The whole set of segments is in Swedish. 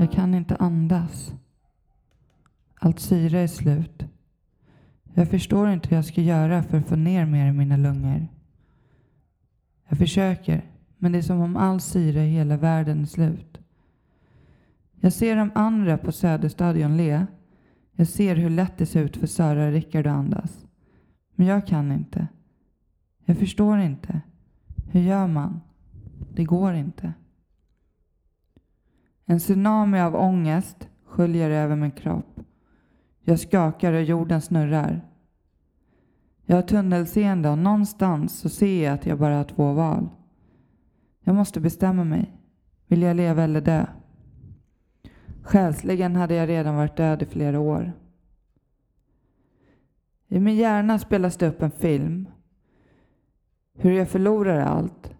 Jag kan inte andas. Allt syre är slut. Jag förstår inte hur jag ska göra för att få ner mer i mina lungor. Jag försöker, men det är som om all syre i hela världen är slut. Jag ser de andra på Söderstadion le. Jag ser hur lätt det ser ut för Sara och Rickard att andas. Men jag kan inte. Jag förstår inte. Hur gör man? Det går inte. En tsunami av ångest sköljer över min kropp. Jag skakar och jorden snurrar. Jag har tunnelseende och någonstans så ser jag att jag bara har två val. Jag måste bestämma mig. Vill jag leva eller dö? Själsligen hade jag redan varit död i flera år. I min hjärna spelas det upp en film. Hur jag förlorar allt.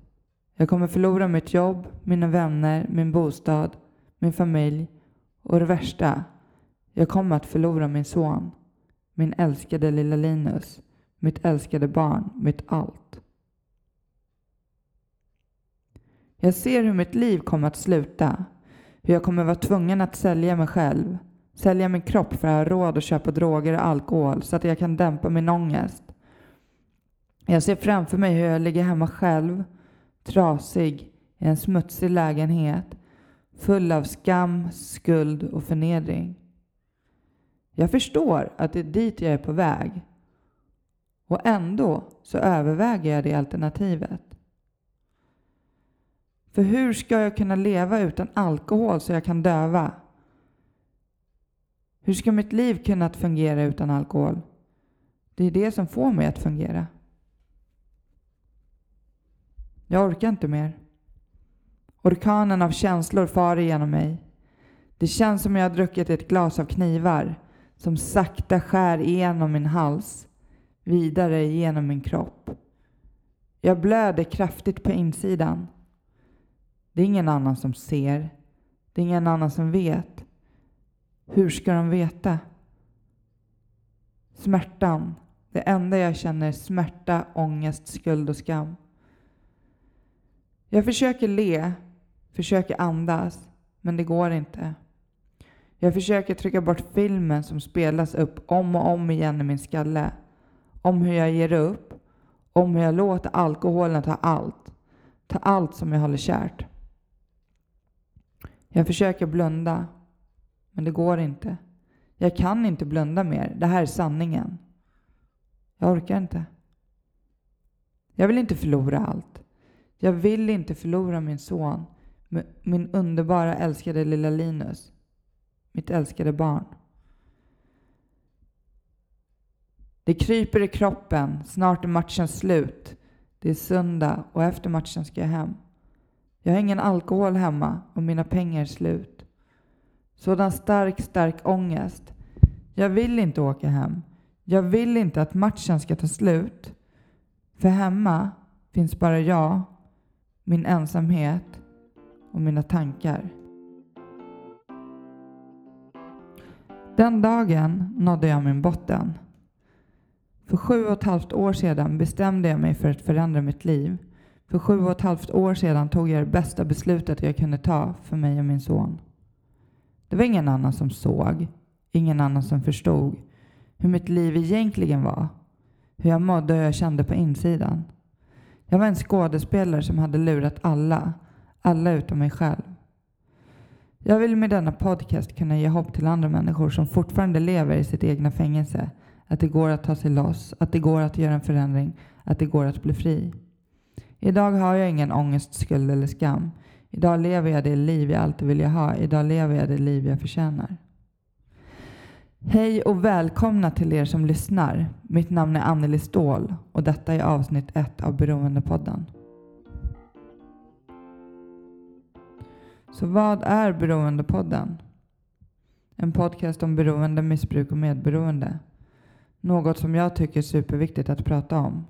Jag kommer förlora mitt jobb, mina vänner, min bostad, min familj och det värsta. Jag kommer att förlora min son. Min älskade lilla Linus. Mitt älskade barn. Mitt allt. Jag ser hur mitt liv kommer att sluta. Hur jag kommer vara tvungen att sälja mig själv. Sälja min kropp för att ha råd att köpa droger och alkohol så att jag kan dämpa min ångest. Jag ser framför mig hur jag ligger hemma själv, trasig, i en smutsig lägenhet, full av skam, skuld och förnedring. Jag förstår att det är dit jag är på väg. Och ändå så överväger jag det alternativet. För hur ska jag kunna leva utan alkohol så jag kan döva? Hur ska mitt liv kunna fungera utan alkohol? Det är det som får mig att fungera. Jag orkar inte mer. Orkanen av känslor far igenom mig. Det känns som jag har druckit ett glas av knivar som sakta skär igenom min hals, vidare genom min kropp. Jag blöder kraftigt på insidan. Det är ingen annan som ser. Det är ingen annan som vet. Hur ska de veta? Smärtan. Det enda jag känner är smärta, ångest, skuld och skam. Jag försöker le, försöker andas, men det går inte. Jag försöker trycka bort filmen som spelas upp om och om igen i min skalle. Om hur jag ger upp, om hur jag låter alkoholen ta allt. Ta allt som jag håller kärt. Jag försöker blunda, men det går inte. Jag kan inte blunda mer. Det här är sanningen. Jag orkar inte. Jag vill inte förlora allt. Jag vill inte förlora min son, min underbara älskade lilla Linus, mitt älskade barn. Det kryper i kroppen. Snart är matchen slut. Det är söndag och efter matchen ska jag hem. Jag har ingen alkohol hemma och mina pengar är slut. Sådan stark, stark ångest. Jag vill inte åka hem. Jag vill inte att matchen ska ta slut. För hemma finns bara jag, min ensamhet och mina tankar. Den dagen nådde jag min botten. För sju och ett halvt år sedan bestämde jag mig för att förändra mitt liv. För sju och ett halvt år sedan tog jag det bästa beslutet jag kunde ta för mig och min son. Det var ingen annan som såg, ingen annan som förstod hur mitt liv egentligen var, hur jag mådde och hur jag kände på insidan. Jag var en skådespelare som hade lurat alla, alla utom mig själv. Jag vill med denna podcast kunna ge hopp till andra människor som fortfarande lever i sitt egna fängelse. Att det går att ta sig loss, att det går att göra en förändring, att det går att bli fri. Idag har jag ingen ångest, skuld eller skam. Idag lever jag det liv jag alltid vill ha. Idag lever jag det liv jag förtjänar. Hej och välkomna till er som lyssnar. Mitt namn är Anneli Ståhl och detta är avsnitt ett av Beroendepodden. Så vad är Beroendepodden? En podcast om beroende, missbruk och medberoende. Något som jag tycker är superviktigt att prata om.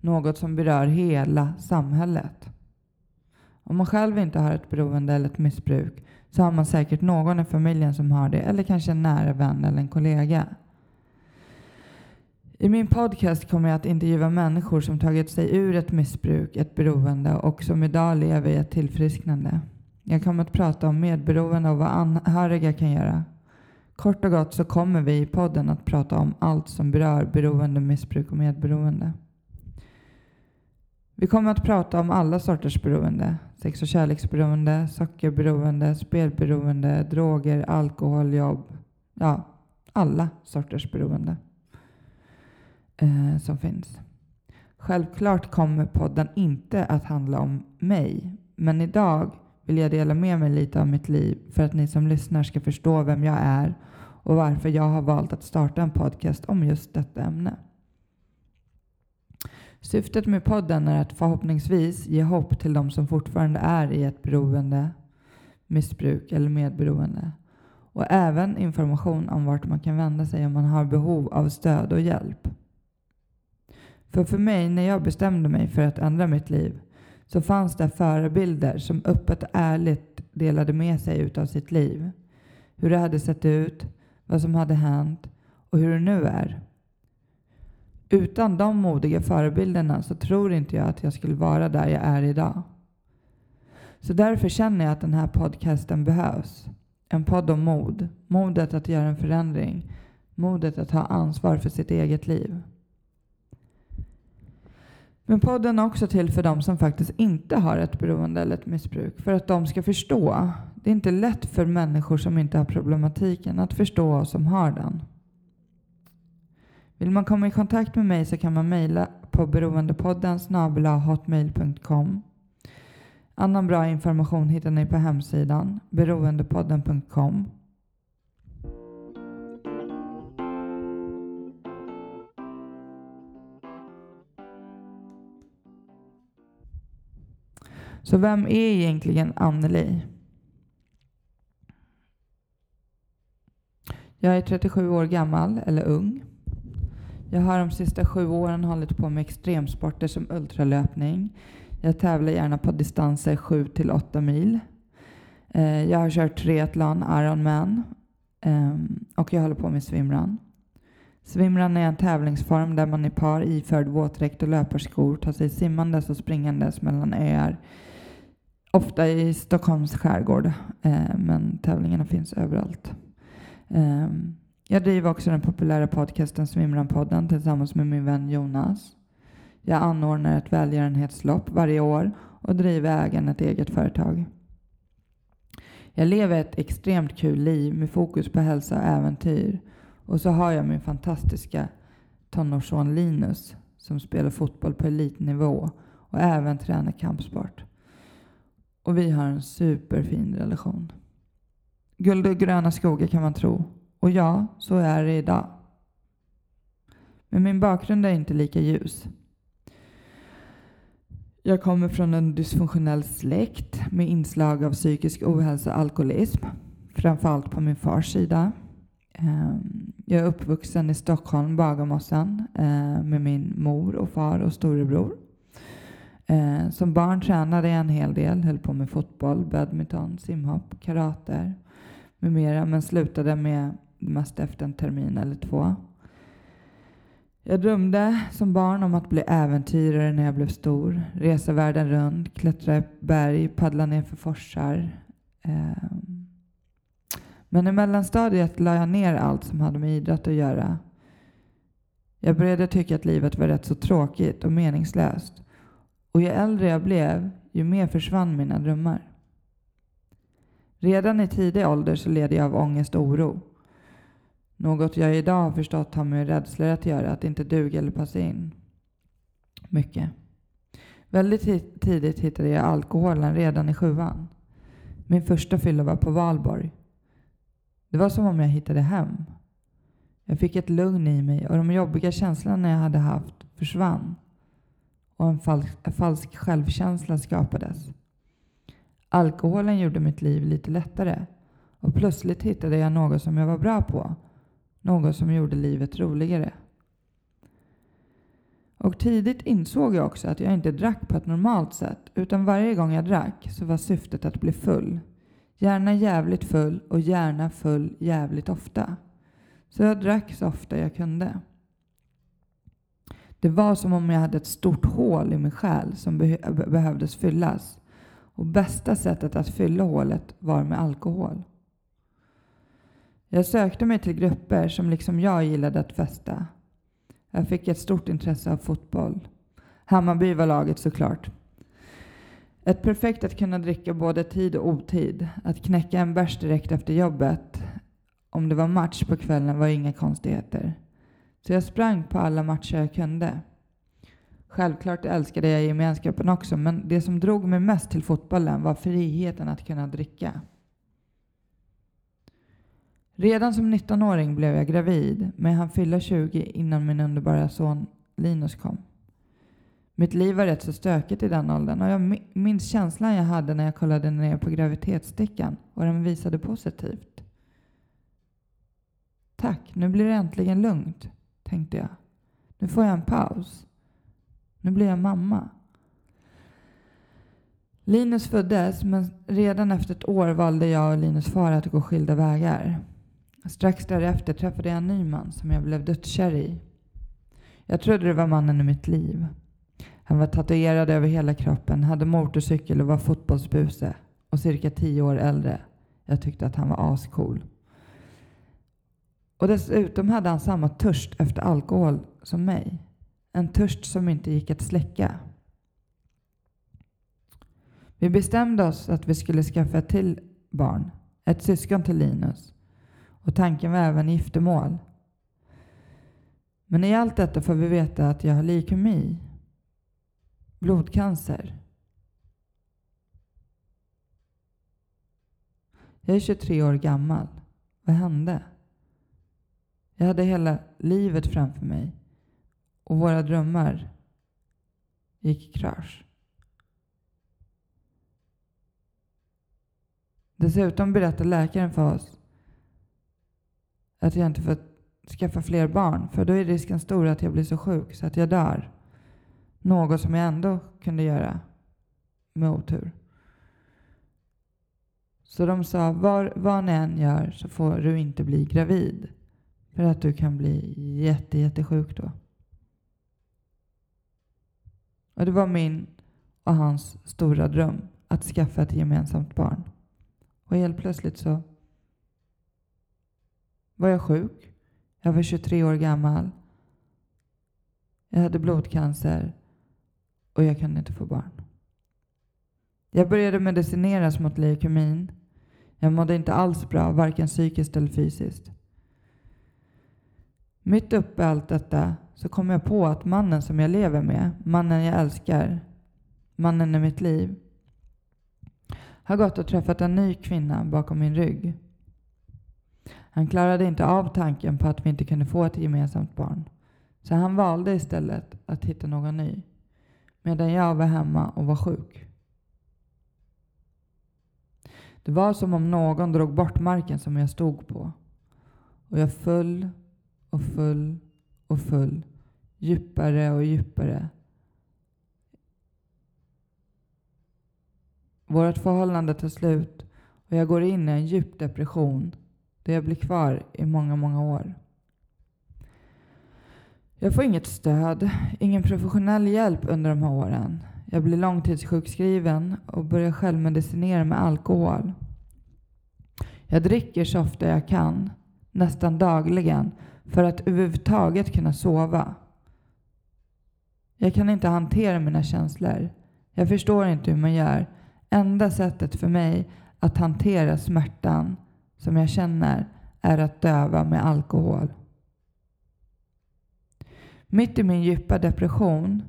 Något som berör hela samhället. Om man själv inte har ett beroende eller ett missbruk så har man säkert någon i familjen som har det eller kanske en nära vän eller en kollega. I min podcast kommer jag att intervjua människor som tagit sig ur ett missbruk, ett beroende och som idag lever i ett tillfrisknande. Jag kommer att prata om medberoende och vad anhöriga kan göra. Kort och gott så kommer vi i podden att prata om allt som berör beroende, missbruk och medberoende. Vi kommer att prata om alla sorters beroende. Sex och kärleksberoende, sockerberoende, spelberoende, droger, alkohol, jobb. Ja, alla sorters beroende eh, som finns. Självklart kommer podden inte att handla om mig, men idag vill jag dela med mig lite av mitt liv för att ni som lyssnar ska förstå vem jag är och varför jag har valt att starta en podcast om just detta ämne. Syftet med podden är att förhoppningsvis ge hopp till de som fortfarande är i ett beroende, missbruk eller medberoende och även information om vart man kan vända sig om man har behov av stöd och hjälp. För för mig, när jag bestämde mig för att ändra mitt liv, så fanns det förebilder som öppet och ärligt delade med sig utav sitt liv. Hur det hade sett ut, vad som hade hänt och hur det nu är. Utan de modiga förebilderna så tror inte jag att jag skulle vara där jag är idag. Så därför känner jag att den här podcasten behövs. En podd om mod. Modet att göra en förändring. Modet att ta ansvar för sitt eget liv. Men podden är också till för de som faktiskt inte har ett beroende eller ett missbruk. För att de ska förstå. Det är inte lätt för människor som inte har problematiken att förstå oss som har den. Vill man komma i kontakt med mig så kan man mejla på beroendepodden hotmail.com. Annan bra information hittar ni på hemsidan beroendepodden.com. Så vem är egentligen Anneli? Jag är 37 år gammal, eller ung. Jag har de sista sju åren hållit på med extremsporter som ultralöpning. Jag tävlar gärna på distanser 7 till 8 mil. Eh, jag har kört triathlon, Ironman ehm, och jag håller på med swimrun. Swimrun är en tävlingsform där man i par iförd våtdräkt och löparskor tar sig simmandes och springandes mellan öar ofta i Stockholms skärgård, eh, men tävlingarna finns överallt. Eh, jag driver också den populära podcasten Svimranpodden tillsammans med min vän Jonas. Jag anordnar ett välgörenhetslopp varje år och driver ägen ett eget företag. Jag lever ett extremt kul liv med fokus på hälsa och äventyr. Och så har jag min fantastiska tonårsson Linus som spelar fotboll på elitnivå och även tränar kampsport. Och vi har en superfin relation. Guld och gröna skogar kan man tro. Och ja, så är det idag. Men min bakgrund är inte lika ljus. Jag kommer från en dysfunktionell släkt med inslag av psykisk ohälsa och alkoholism. Framförallt på min fars sida. Ehm, jag är uppvuxen i Stockholm, Bagarmossen, eh, med min mor och far och storebror. Eh, som barn tränade jag en hel del, höll på med fotboll, badminton, simhopp, karate med mera, men slutade med det mesta efter en termin eller två. Jag drömde som barn om att bli äventyrare när jag blev stor, resa världen runt, klättra i berg, paddla ner för forsar. Eh, men i mellanstadiet la jag ner allt som hade med idrott att göra. Jag började tycka att livet var rätt så tråkigt och meningslöst. Och ju äldre jag blev, ju mer försvann mina drömmar. Redan i tidig ålder så led jag av ångest och oro. Något jag idag har förstått har med rädslor att göra, att inte duga eller passa in. Mycket. Väldigt tidigt hittade jag alkoholen redan i sjuan. Min första fylla var på valborg. Det var som om jag hittade hem. Jag fick ett lugn i mig och de jobbiga känslorna jag hade haft försvann och en falsk, en falsk självkänsla skapades. Alkoholen gjorde mitt liv lite lättare och plötsligt hittade jag något som jag var bra på. Något som gjorde livet roligare. Och tidigt insåg jag också att jag inte drack på ett normalt sätt utan varje gång jag drack så var syftet att bli full. Gärna jävligt full och gärna full jävligt ofta. Så jag drack så ofta jag kunde. Det var som om jag hade ett stort hål i min själ som be behövdes fyllas. och bästa sättet att fylla hålet var med alkohol. Jag sökte mig till grupper som liksom jag gillade att festa. Jag fick ett stort intresse av fotboll. Hammarby var laget såklart. Ett perfekt att kunna dricka både tid och otid. Att knäcka en bärs direkt efter jobbet. Om det var match på kvällen var inga konstigheter. Så jag sprang på alla matcher jag kunde. Självklart älskade jag gemenskapen också, men det som drog mig mest till fotbollen var friheten att kunna dricka. Redan som 19-åring blev jag gravid, men jag hann fylla 20 innan min underbara son Linus kom. Mitt liv var rätt så stökigt i den åldern och jag minns känslan jag hade när jag kollade ner på graviditetsstickan och den visade positivt. Tack, nu blir det äntligen lugnt, tänkte jag. Nu får jag en paus. Nu blir jag mamma. Linus föddes, men redan efter ett år valde jag och Linus far att gå skilda vägar. Strax därefter träffade jag en ny man som jag blev dödskär i. Jag trodde det var mannen i mitt liv. Han var tatuerad över hela kroppen, hade motorcykel och var fotbollsbuse och cirka tio år äldre. Jag tyckte att han var ascool. Och dessutom hade han samma törst efter alkohol som mig. En törst som inte gick att släcka. Vi bestämde oss att vi skulle skaffa ett till barn, ett syskon till Linus. Och tanken var även giftermål. Men i allt detta får vi veta att jag har leukemi, blodcancer. Jag är 23 år gammal. Vad hände? Jag hade hela livet framför mig och våra drömmar gick i krasch. Dessutom berättade läkaren för oss att jag inte får skaffa fler barn för då är risken stor att jag blir så sjuk så att jag dör. Något som jag ändå kunde göra med otur. Så de sa, var, vad ni än gör så får du inte bli gravid. För att du kan bli jätte, jättesjuk då. Och det var min och hans stora dröm att skaffa ett gemensamt barn. Och helt plötsligt så var jag sjuk. Jag var 23 år gammal. Jag hade blodcancer och jag kunde inte få barn. Jag började medicineras mot leukemin. Jag mådde inte alls bra, varken psykiskt eller fysiskt. Mitt uppe i allt detta så kom jag på att mannen som jag lever med, mannen jag älskar, mannen i mitt liv, har gått och träffat en ny kvinna bakom min rygg. Han klarade inte av tanken på att vi inte kunde få ett gemensamt barn. Så han valde istället att hitta någon ny. Medan jag var hemma och var sjuk. Det var som om någon drog bort marken som jag stod på. Och jag föll och full och full. Djupare och djupare. Vårt förhållande tar slut och jag går in i en djup depression där jag blir kvar i många, många år. Jag får inget stöd, ingen professionell hjälp under de här åren. Jag blir långtidssjukskriven och börjar självmedicinera med alkohol. Jag dricker så ofta jag kan, nästan dagligen, för att överhuvudtaget kunna sova. Jag kan inte hantera mina känslor. Jag förstår inte hur man gör. Enda sättet för mig att hantera smärtan som jag känner är att döva med alkohol. Mitt i min djupa depression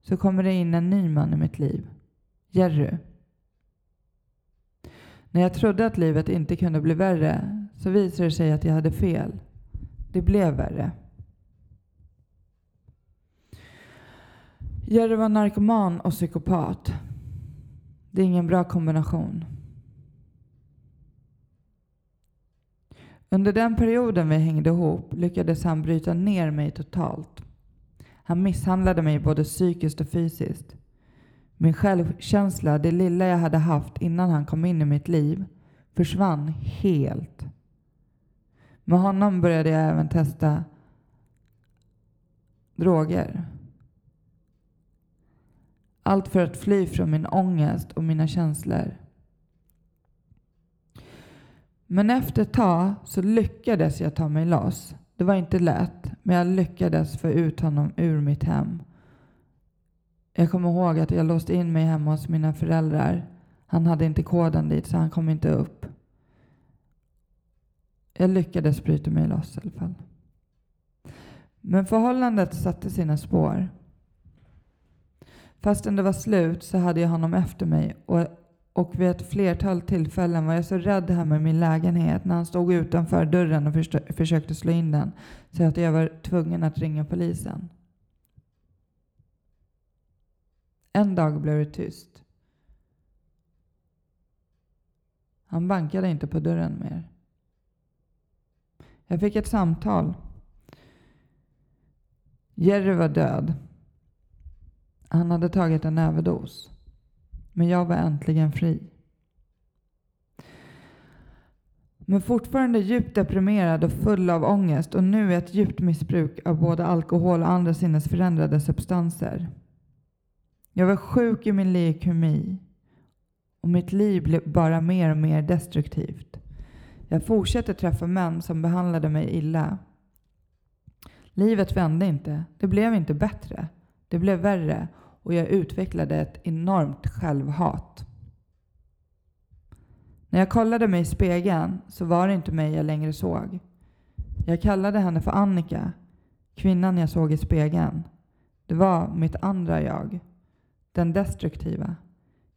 så kommer det in en ny man i mitt liv. Jerry. När jag trodde att livet inte kunde bli värre så visade det sig att jag hade fel. Det blev värre. Jerry var narkoman och psykopat. Det är ingen bra kombination. Under den perioden vi hängde ihop lyckades han bryta ner mig totalt. Han misshandlade mig både psykiskt och fysiskt. Min självkänsla, det lilla jag hade haft innan han kom in i mitt liv, försvann helt. Med honom började jag även testa droger. Allt för att fly från min ångest och mina känslor. Men efter ett tag så lyckades jag ta mig loss. Det var inte lätt, men jag lyckades få ut honom ur mitt hem. Jag kommer ihåg att jag låste in mig hemma hos mina föräldrar. Han hade inte koden dit så han kom inte upp. Jag lyckades bryta mig loss i alla fall. Men förhållandet satte sina spår. Fastän det var slut så hade jag honom efter mig och, och vid ett flertal tillfällen var jag så rädd hemma i min lägenhet när han stod utanför dörren och försökte slå in den så att jag var tvungen att ringa polisen. En dag blev det tyst. Han bankade inte på dörren mer. Jag fick ett samtal. Jerry var död. Han hade tagit en överdos. Men jag var äntligen fri. Men fortfarande djupt deprimerad och full av ångest och nu i ett djupt missbruk av både alkohol och andra sinnesförändrade substanser. Jag var sjuk i min leukemi och mitt liv blev bara mer och mer destruktivt. Jag fortsätter träffa män som behandlade mig illa. Livet vände inte. Det blev inte bättre. Det blev värre och jag utvecklade ett enormt självhat. När jag kollade mig i spegeln så var det inte mig jag längre såg. Jag kallade henne för Annika, kvinnan jag såg i spegeln. Det var mitt andra jag. Den destruktiva.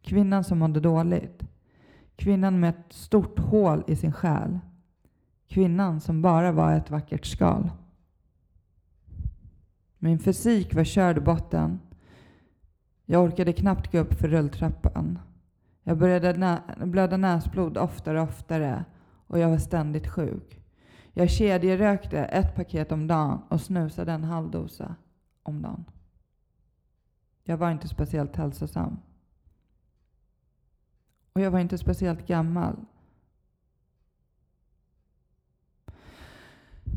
Kvinnan som mådde dåligt. Kvinnan med ett stort hål i sin själ. Kvinnan som bara var ett vackert skal. Min fysik var körd i botten. Jag orkade knappt gå upp för rulltrappan. Jag började nä blöda näsblod oftare och oftare och jag var ständigt sjuk. Jag kedjerökte ett paket om dagen och snusade en halv dosa om dagen. Jag var inte speciellt hälsosam. Och jag var inte speciellt gammal.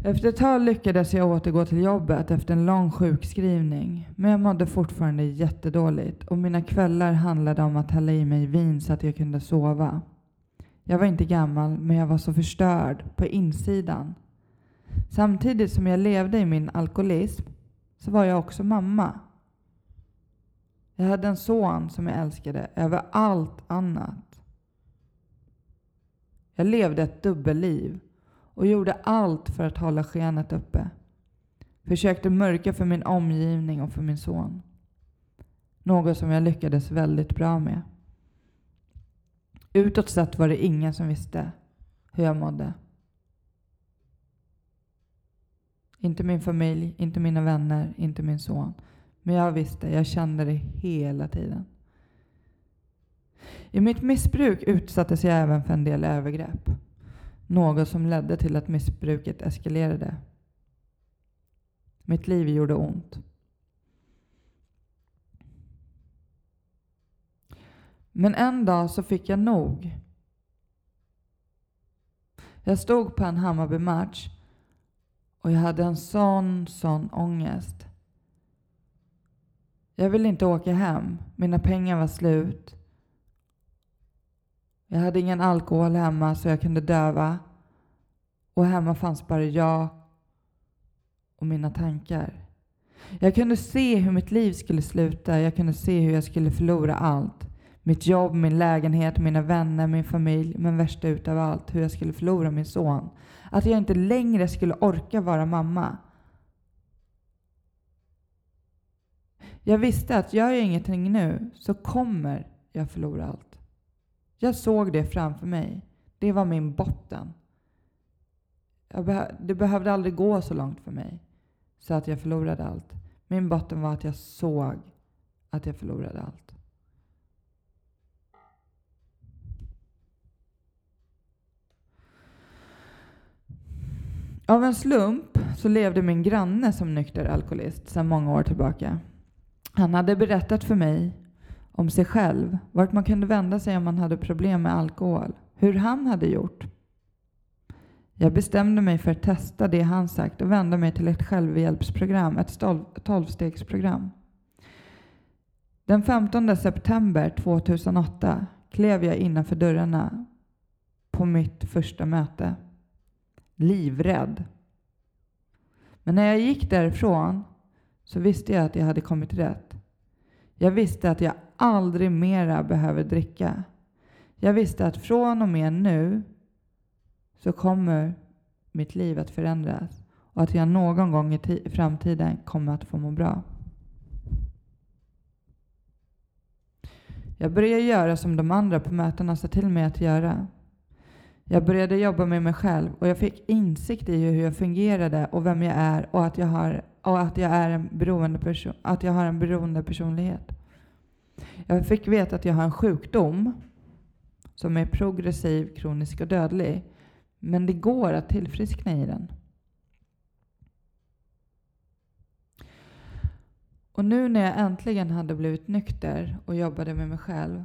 Efter ett tag lyckades jag återgå till jobbet efter en lång sjukskrivning. Men jag mådde fortfarande jättedåligt och mina kvällar handlade om att hälla i mig vin så att jag kunde sova. Jag var inte gammal, men jag var så förstörd på insidan. Samtidigt som jag levde i min alkoholism så var jag också mamma. Jag hade en son som jag älskade över allt annat. Jag levde ett dubbelliv och gjorde allt för att hålla skenet uppe. Försökte mörka för min omgivning och för min son. Något som jag lyckades väldigt bra med. Utåt sett var det ingen som visste hur jag mådde. Inte min familj, inte mina vänner, inte min son. Men jag visste, jag kände det hela tiden. I mitt missbruk utsattes jag även för en del övergrepp. Något som ledde till att missbruket eskalerade. Mitt liv gjorde ont. Men en dag så fick jag nog. Jag stod på en Hammarby-match och jag hade en sån, sån ångest. Jag ville inte åka hem. Mina pengar var slut. Jag hade ingen alkohol hemma så jag kunde döva. Och hemma fanns bara jag och mina tankar. Jag kunde se hur mitt liv skulle sluta. Jag kunde se hur jag skulle förlora allt. Mitt jobb, min lägenhet, mina vänner, min familj. Men värst utav allt, hur jag skulle förlora min son. Att jag inte längre skulle orka vara mamma. Jag visste att gör jag ingenting nu så kommer jag förlora allt. Jag såg det framför mig. Det var min botten. Beh det behövde aldrig gå så långt för mig så att jag förlorade allt. Min botten var att jag såg att jag förlorade allt. Av en slump så levde min granne som nykter alkoholist sedan många år tillbaka. Han hade berättat för mig om sig själv, vart man kunde vända sig om man hade problem med alkohol, hur han hade gjort. Jag bestämde mig för att testa det han sagt och vända mig till ett självhjälpsprogram, ett tolvstegsprogram. Den 15 september 2008 klev jag innanför dörrarna på mitt första möte. Livrädd. Men när jag gick därifrån så visste jag att jag hade kommit rätt. Jag visste att jag aldrig mera behöver dricka. Jag visste att från och med nu så kommer mitt liv att förändras och att jag någon gång i framtiden kommer att få må bra. Jag började göra som de andra på mötena sa till mig att göra. Jag började jobba med mig själv och jag fick insikt i hur jag fungerade och vem jag är och att jag har, och att jag är en beroende person, att jag har en beroende personlighet. Jag fick veta att jag har en sjukdom som är progressiv, kronisk och dödlig. Men det går att tillfriskna i den. Och nu när jag äntligen hade blivit nykter och jobbade med mig själv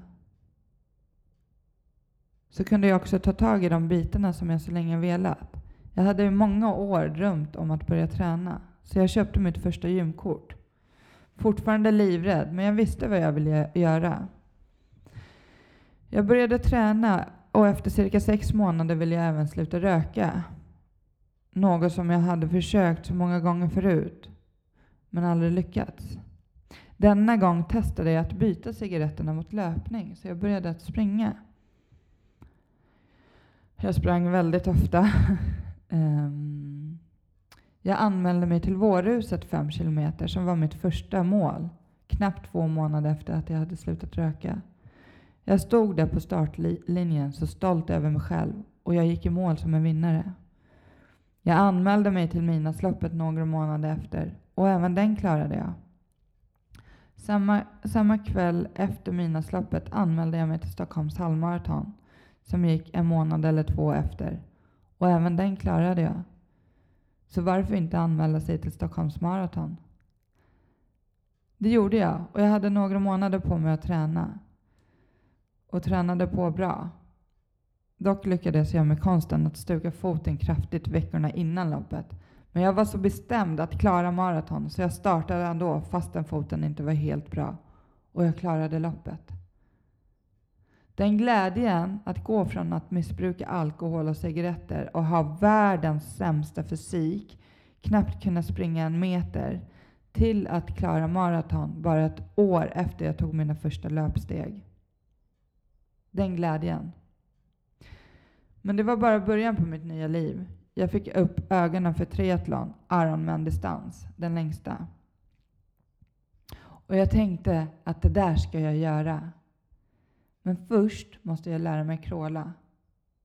så kunde jag också ta tag i de bitarna som jag så länge velat. Jag hade i många år drömt om att börja träna, så jag köpte mitt första gymkort. Fortfarande livrädd, men jag visste vad jag ville göra. Jag började träna och efter cirka sex månader ville jag även sluta röka. Något som jag hade försökt så många gånger förut, men aldrig lyckats. Denna gång testade jag att byta cigaretterna mot löpning, så jag började att springa. Jag sprang väldigt ofta. um, jag anmälde mig till Vårhuset 5 kilometer som var mitt första mål. Knappt två månader efter att jag hade slutat röka. Jag stod där på startlinjen så stolt över mig själv och jag gick i mål som en vinnare. Jag anmälde mig till Midnattsloppet några månader efter och även den klarade jag. Samma, samma kväll efter Midnattsloppet anmälde jag mig till Stockholms halvmaraton som gick en månad eller två efter. Och även den klarade jag. Så varför inte anmäla sig till Stockholms maraton? Det gjorde jag och jag hade några månader på mig att träna. Och tränade på bra. Dock lyckades jag med konsten att stuka foten kraftigt veckorna innan loppet. Men jag var så bestämd att klara maraton så jag startade ändå fastän foten inte var helt bra. Och jag klarade loppet. Den glädjen att gå från att missbruka alkohol och cigaretter och ha världens sämsta fysik, knappt kunna springa en meter, till att klara maraton bara ett år efter jag tog mina första löpsteg. Den glädjen. Men det var bara början på mitt nya liv. Jag fick upp ögonen för triathlon, Ironman-distans, den längsta. Och jag tänkte att det där ska jag göra. Men först måste jag lära mig kråla.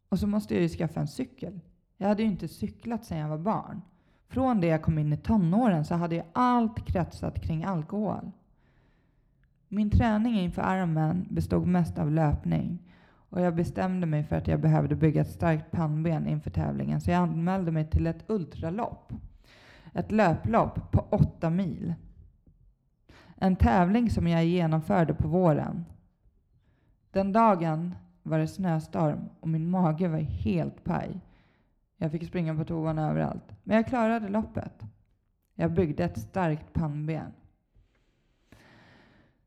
Och så måste jag ju skaffa en cykel. Jag hade ju inte cyklat sedan jag var barn. Från det jag kom in i tonåren så hade jag allt kretsat kring alkohol. Min träning inför armen bestod mest av löpning och jag bestämde mig för att jag behövde bygga ett starkt pannben inför tävlingen så jag anmälde mig till ett ultralopp. Ett löplopp på åtta mil. En tävling som jag genomförde på våren. Den dagen var det snöstorm och min mage var helt paj. Jag fick springa på toan överallt. Men jag klarade loppet. Jag byggde ett starkt pannben.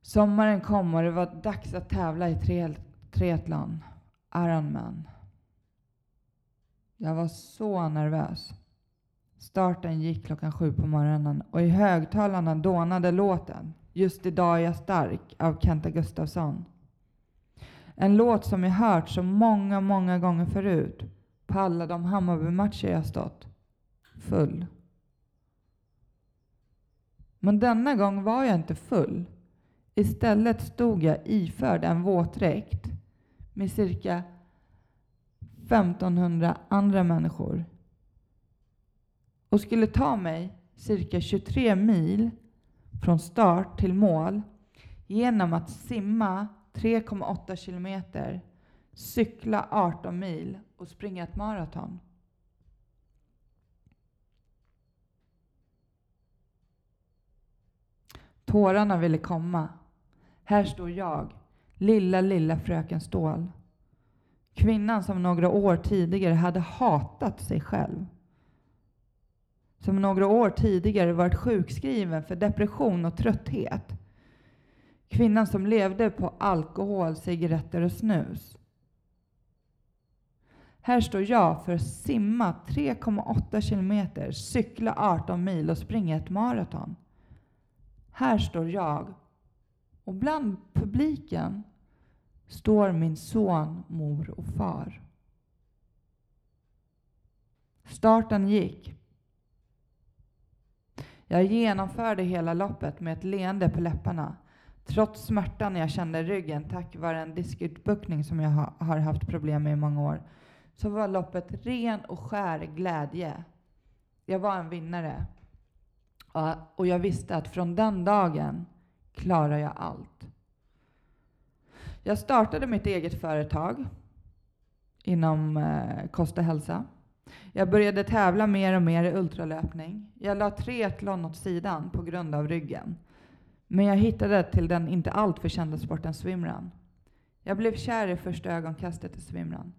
Sommaren kom och det var dags att tävla i tre, triathlon. Ironman. Jag var så nervös. Starten gick klockan sju på morgonen och i högtalarna dånade låten Just idag är jag stark av Kenta Gustafsson. En låt som jag hört så många, många gånger förut på alla de Hammarby-matcher jag stått. Full. Men denna gång var jag inte full. Istället stod jag iförd en våtdräkt med cirka 1500 andra människor och skulle ta mig cirka 23 mil från start till mål genom att simma 3,8 kilometer, cykla 18 mil och springa ett maraton. Tårarna ville komma. Här står jag, lilla, lilla fröken Ståhl. Kvinnan som några år tidigare hade hatat sig själv. Som några år tidigare varit sjukskriven för depression och trötthet. Kvinnan som levde på alkohol, cigaretter och snus. Här står jag för att simma 3,8 kilometer, cykla 18 mil och springa ett maraton. Här står jag och bland publiken står min son, mor och far. Starten gick. Jag genomförde hela loppet med ett leende på läpparna. Trots smärtan jag kände i ryggen tack vare en diskutbuktning som jag har haft problem med i många år så var loppet ren och skär glädje. Jag var en vinnare. Och jag visste att från den dagen klarar jag allt. Jag startade mitt eget företag inom eh, kost och hälsa. Jag började tävla mer och mer i ultralöpning. Jag la triathlon åt sidan på grund av ryggen. Men jag hittade till den inte alltför kända sporten swimrun. Jag blev kär i första ögonkastet i swimrun.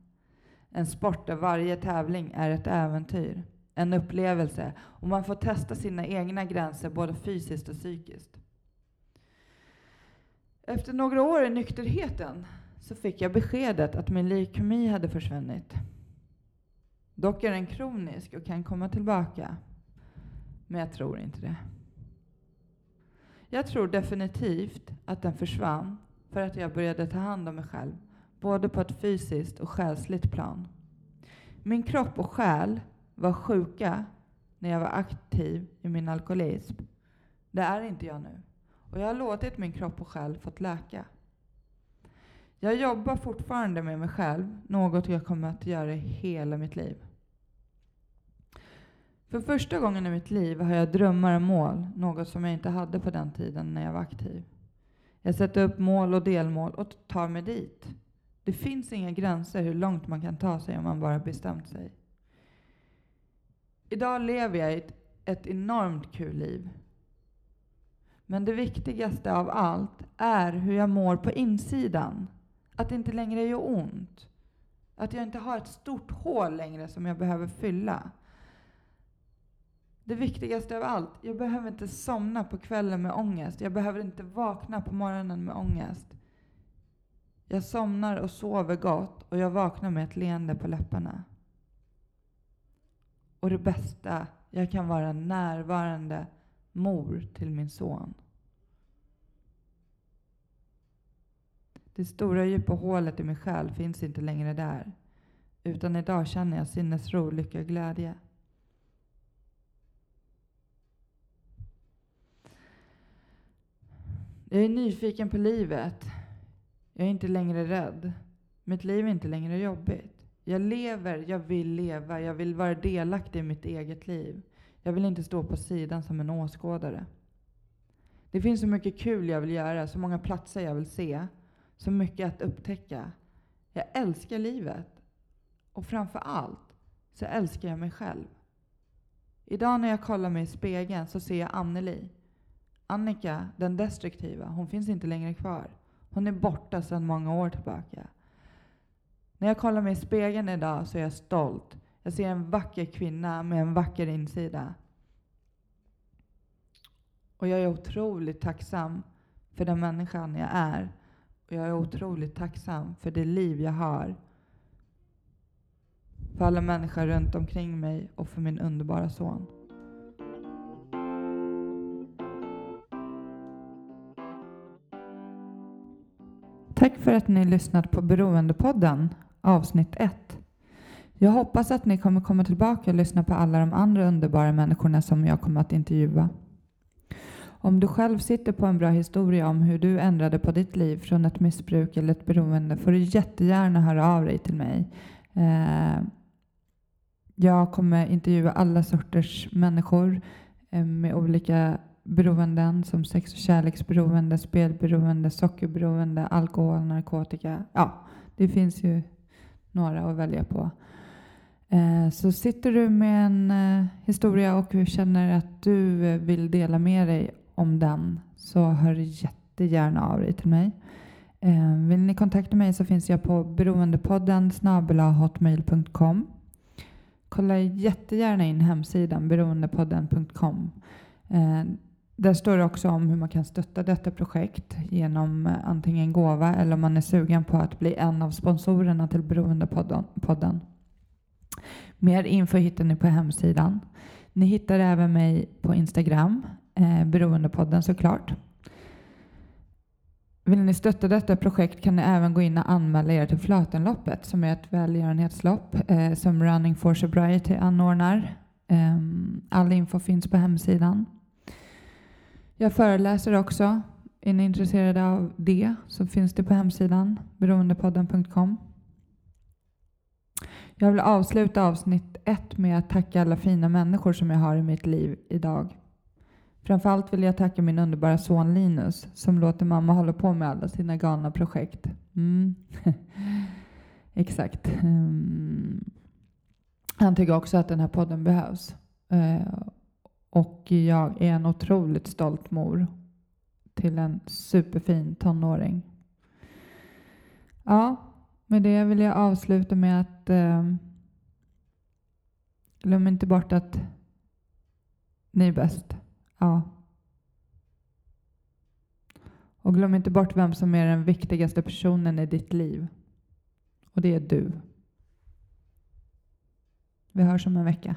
En sport där varje tävling är ett äventyr, en upplevelse och man får testa sina egna gränser både fysiskt och psykiskt. Efter några år i nykterheten så fick jag beskedet att min leukemi hade försvunnit. Dock är den kronisk och kan komma tillbaka. Men jag tror inte det. Jag tror definitivt att den försvann för att jag började ta hand om mig själv, både på ett fysiskt och själsligt plan. Min kropp och själ var sjuka när jag var aktiv i min alkoholism. Det är inte jag nu. Och jag har låtit min kropp och själ fått läka. Jag jobbar fortfarande med mig själv, något jag kommer att göra i hela mitt liv. För första gången i mitt liv har jag drömmar och mål, något som jag inte hade på den tiden när jag var aktiv. Jag sätter upp mål och delmål och tar mig dit. Det finns inga gränser hur långt man kan ta sig om man bara bestämt sig. Idag lever jag ett, ett enormt kul liv. Men det viktigaste av allt är hur jag mår på insidan. Att det inte längre gör ont. Att jag inte har ett stort hål längre som jag behöver fylla. Det viktigaste av allt, jag behöver inte somna på kvällen med ångest. Jag behöver inte vakna på morgonen med ångest. Jag somnar och sover gott och jag vaknar med ett leende på läpparna. Och det bästa, jag kan vara en närvarande mor till min son. Det stora djupa hålet i min själ finns inte längre där. Utan idag känner jag sinnesro, lycka och glädje. Jag är nyfiken på livet. Jag är inte längre rädd. Mitt liv är inte längre jobbigt. Jag lever, jag vill leva, jag vill vara delaktig i mitt eget liv. Jag vill inte stå på sidan som en åskådare. Det finns så mycket kul jag vill göra, så många platser jag vill se, så mycket att upptäcka. Jag älskar livet. Och framför allt så älskar jag mig själv. Idag när jag kollar mig i spegeln så ser jag Anneli. Annika, den destruktiva, hon finns inte längre kvar. Hon är borta sedan många år tillbaka. När jag kollar mig i spegeln idag så är jag stolt. Jag ser en vacker kvinna med en vacker insida. Och jag är otroligt tacksam för den människan jag är. Och jag är otroligt tacksam för det liv jag har. För alla människor runt omkring mig och för min underbara son. Tack för att ni lyssnat på Beroendepodden avsnitt 1. Jag hoppas att ni kommer komma tillbaka och lyssna på alla de andra underbara människorna som jag kommer att intervjua. Om du själv sitter på en bra historia om hur du ändrade på ditt liv från ett missbruk eller ett beroende får du jättegärna höra av dig till mig. Eh, jag kommer intervjua alla sorters människor eh, med olika beroenden som sex och kärleksberoende, spelberoende, sockerberoende, alkohol, narkotika. Ja, det finns ju några att välja på. Eh, så sitter du med en eh, historia och känner att du eh, vill dela med dig om den så hör jättegärna av dig till mig. Vill ni kontakta mig så finns jag på beroendepodden snabelahotmail.com. Kolla jättegärna in hemsidan beroendepodden.com. Där står det också om hur man kan stötta detta projekt genom eh, antingen gåva eller om man är sugen på att bli en av sponsorerna till Beroendepodden. Mer info hittar ni på hemsidan. Ni hittar även mig på Instagram, eh, Beroendepodden såklart. Vill ni stötta detta projekt kan ni även gå in och anmäla er till Flötenloppet som är ett välgörenhetslopp eh, som Running for Sobriety anordnar. Eh, all info finns på hemsidan. Jag föreläser också. Är ni intresserade av det så finns det på hemsidan beroendepodden.com. Jag vill avsluta avsnitt ett med att tacka alla fina människor som jag har i mitt liv idag. Framförallt vill jag tacka min underbara son Linus som låter mamma hålla på med alla sina galna projekt. Mm. Exakt. Mm. Han tycker också att den här podden behövs. Uh, och jag är en otroligt stolt mor till en superfin tonåring. Ja, med det vill jag avsluta med att eh, glöm inte bort att ni är bäst. Ja. Och glöm inte bort vem som är den viktigaste personen i ditt liv. Och det är du. Vi hörs om en vecka.